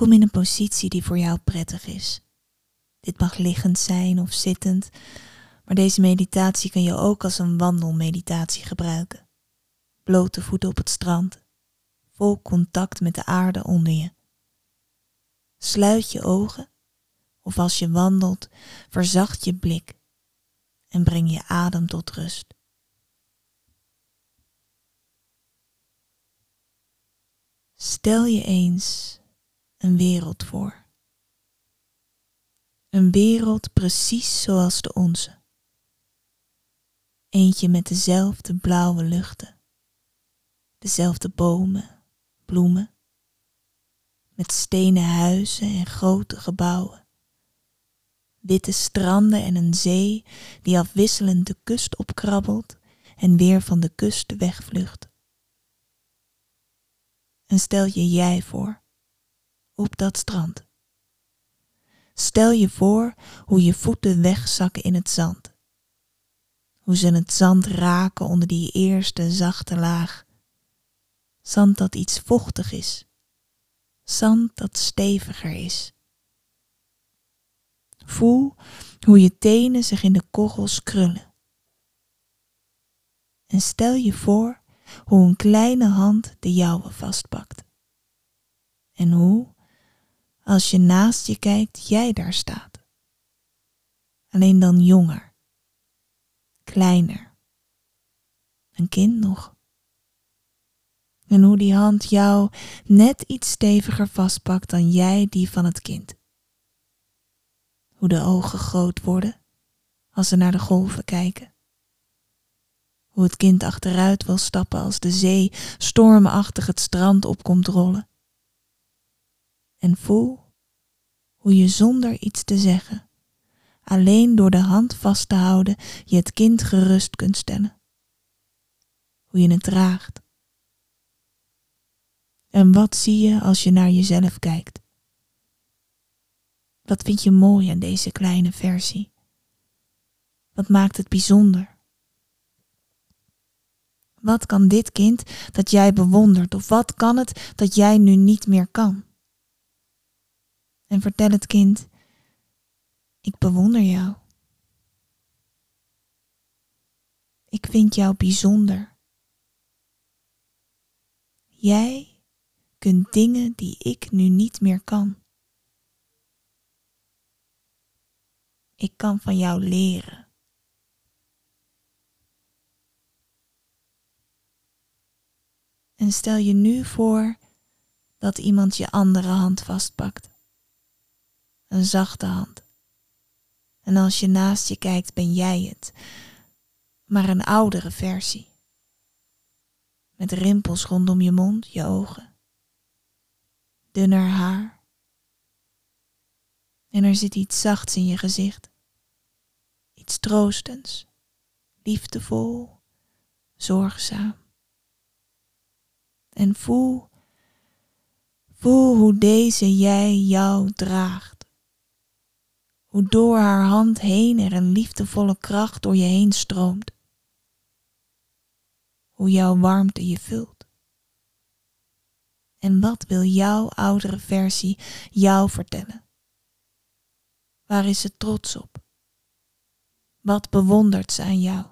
Kom in een positie die voor jou prettig is. Dit mag liggend zijn of zittend, maar deze meditatie kan je ook als een wandelmeditatie gebruiken. Blote voeten op het strand, vol contact met de aarde onder je. Sluit je ogen of als je wandelt, verzacht je blik en breng je adem tot rust. Stel je eens een wereld voor. Een wereld precies zoals de onze. Eentje met dezelfde blauwe luchten, dezelfde bomen, bloemen, met stenen huizen en grote gebouwen, witte stranden en een zee die afwisselend de kust opkrabbelt en weer van de kust wegvlucht. En stel je jij voor, op dat strand. Stel je voor hoe je voeten wegzakken in het zand. Hoe ze het zand raken onder die eerste zachte laag. Zand dat iets vochtig is. Zand dat steviger is. Voel hoe je tenen zich in de korrels krullen. En stel je voor hoe een kleine hand de jouwe vastpakt. En hoe, als je naast je kijkt, jij daar staat. Alleen dan jonger, kleiner, een kind nog. En hoe die hand jou net iets steviger vastpakt dan jij die van het kind. Hoe de ogen groot worden als ze naar de golven kijken. Hoe het kind achteruit wil stappen als de zee stormachtig het strand op komt rollen. En voel hoe je zonder iets te zeggen, alleen door de hand vast te houden, je het kind gerust kunt stellen. Hoe je het draagt. En wat zie je als je naar jezelf kijkt? Wat vind je mooi aan deze kleine versie? Wat maakt het bijzonder? Wat kan dit kind dat jij bewondert of wat kan het dat jij nu niet meer kan? En vertel het kind, ik bewonder jou. Ik vind jou bijzonder. Jij kunt dingen die ik nu niet meer kan. Ik kan van jou leren. En stel je nu voor dat iemand je andere hand vastpakt. Een zachte hand. En als je naast je kijkt, ben jij het, maar een oudere versie. Met rimpels rondom je mond, je ogen. Dunner haar. En er zit iets zachts in je gezicht. Iets troostends, liefdevol, zorgzaam. En voel, voel hoe deze jij jou draagt. Hoe door haar hand heen er een liefdevolle kracht door je heen stroomt. Hoe jouw warmte je vult. En wat wil jouw oudere versie jou vertellen? Waar is ze trots op? Wat bewondert ze aan jou?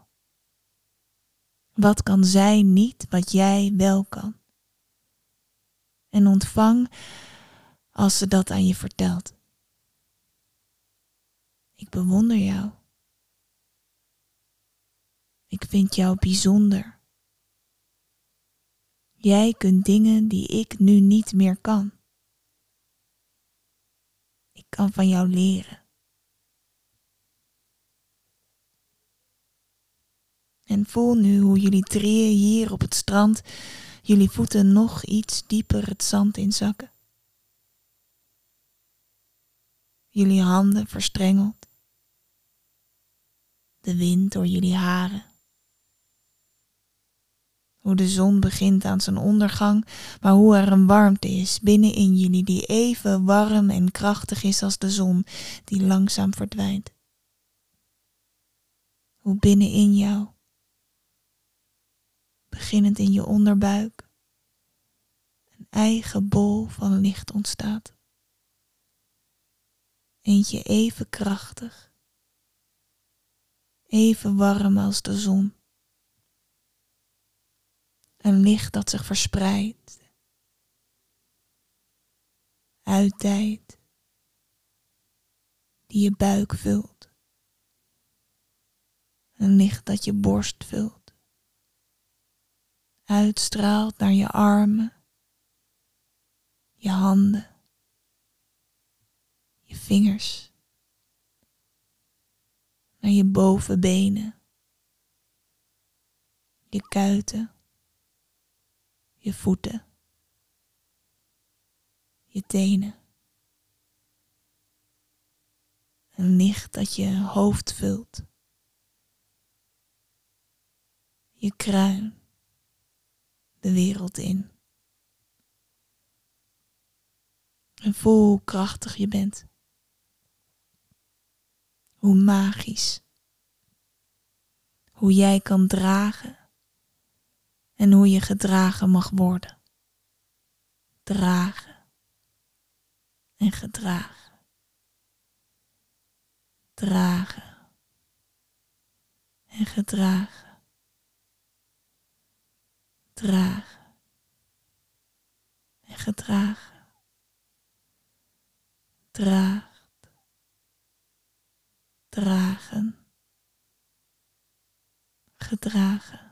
Wat kan zij niet wat jij wel kan? en ontvang als ze dat aan je vertelt. Ik bewonder jou. Ik vind jou bijzonder. Jij kunt dingen die ik nu niet meer kan. Ik kan van jou leren. En voel nu hoe jullie drieën hier op het strand jullie voeten nog iets dieper het zand inzakken. Jullie handen verstrengeld. De wind door jullie haren. Hoe de zon begint aan zijn ondergang, maar hoe er een warmte is binnenin jullie die even warm en krachtig is als de zon die langzaam verdwijnt. Hoe binnenin jou beginnend in je onderbuik, een eigen bol van licht ontstaat. Eentje even krachtig, even warm als de zon. Een licht dat zich verspreidt, uitdijt, die je buik vult. Een licht dat je borst vult, uitstraalt naar je armen, je handen je vingers, je bovenbenen, je kuiten, je voeten, je tenen. Een licht dat je hoofd vult, je kruin, de wereld in. En voel hoe krachtig je bent hoe magisch. Hoe jij kan dragen en hoe je gedragen mag worden. Dragen en gedragen. Dragen en gedragen. Dragen en gedragen. Dragen dragen, gedragen.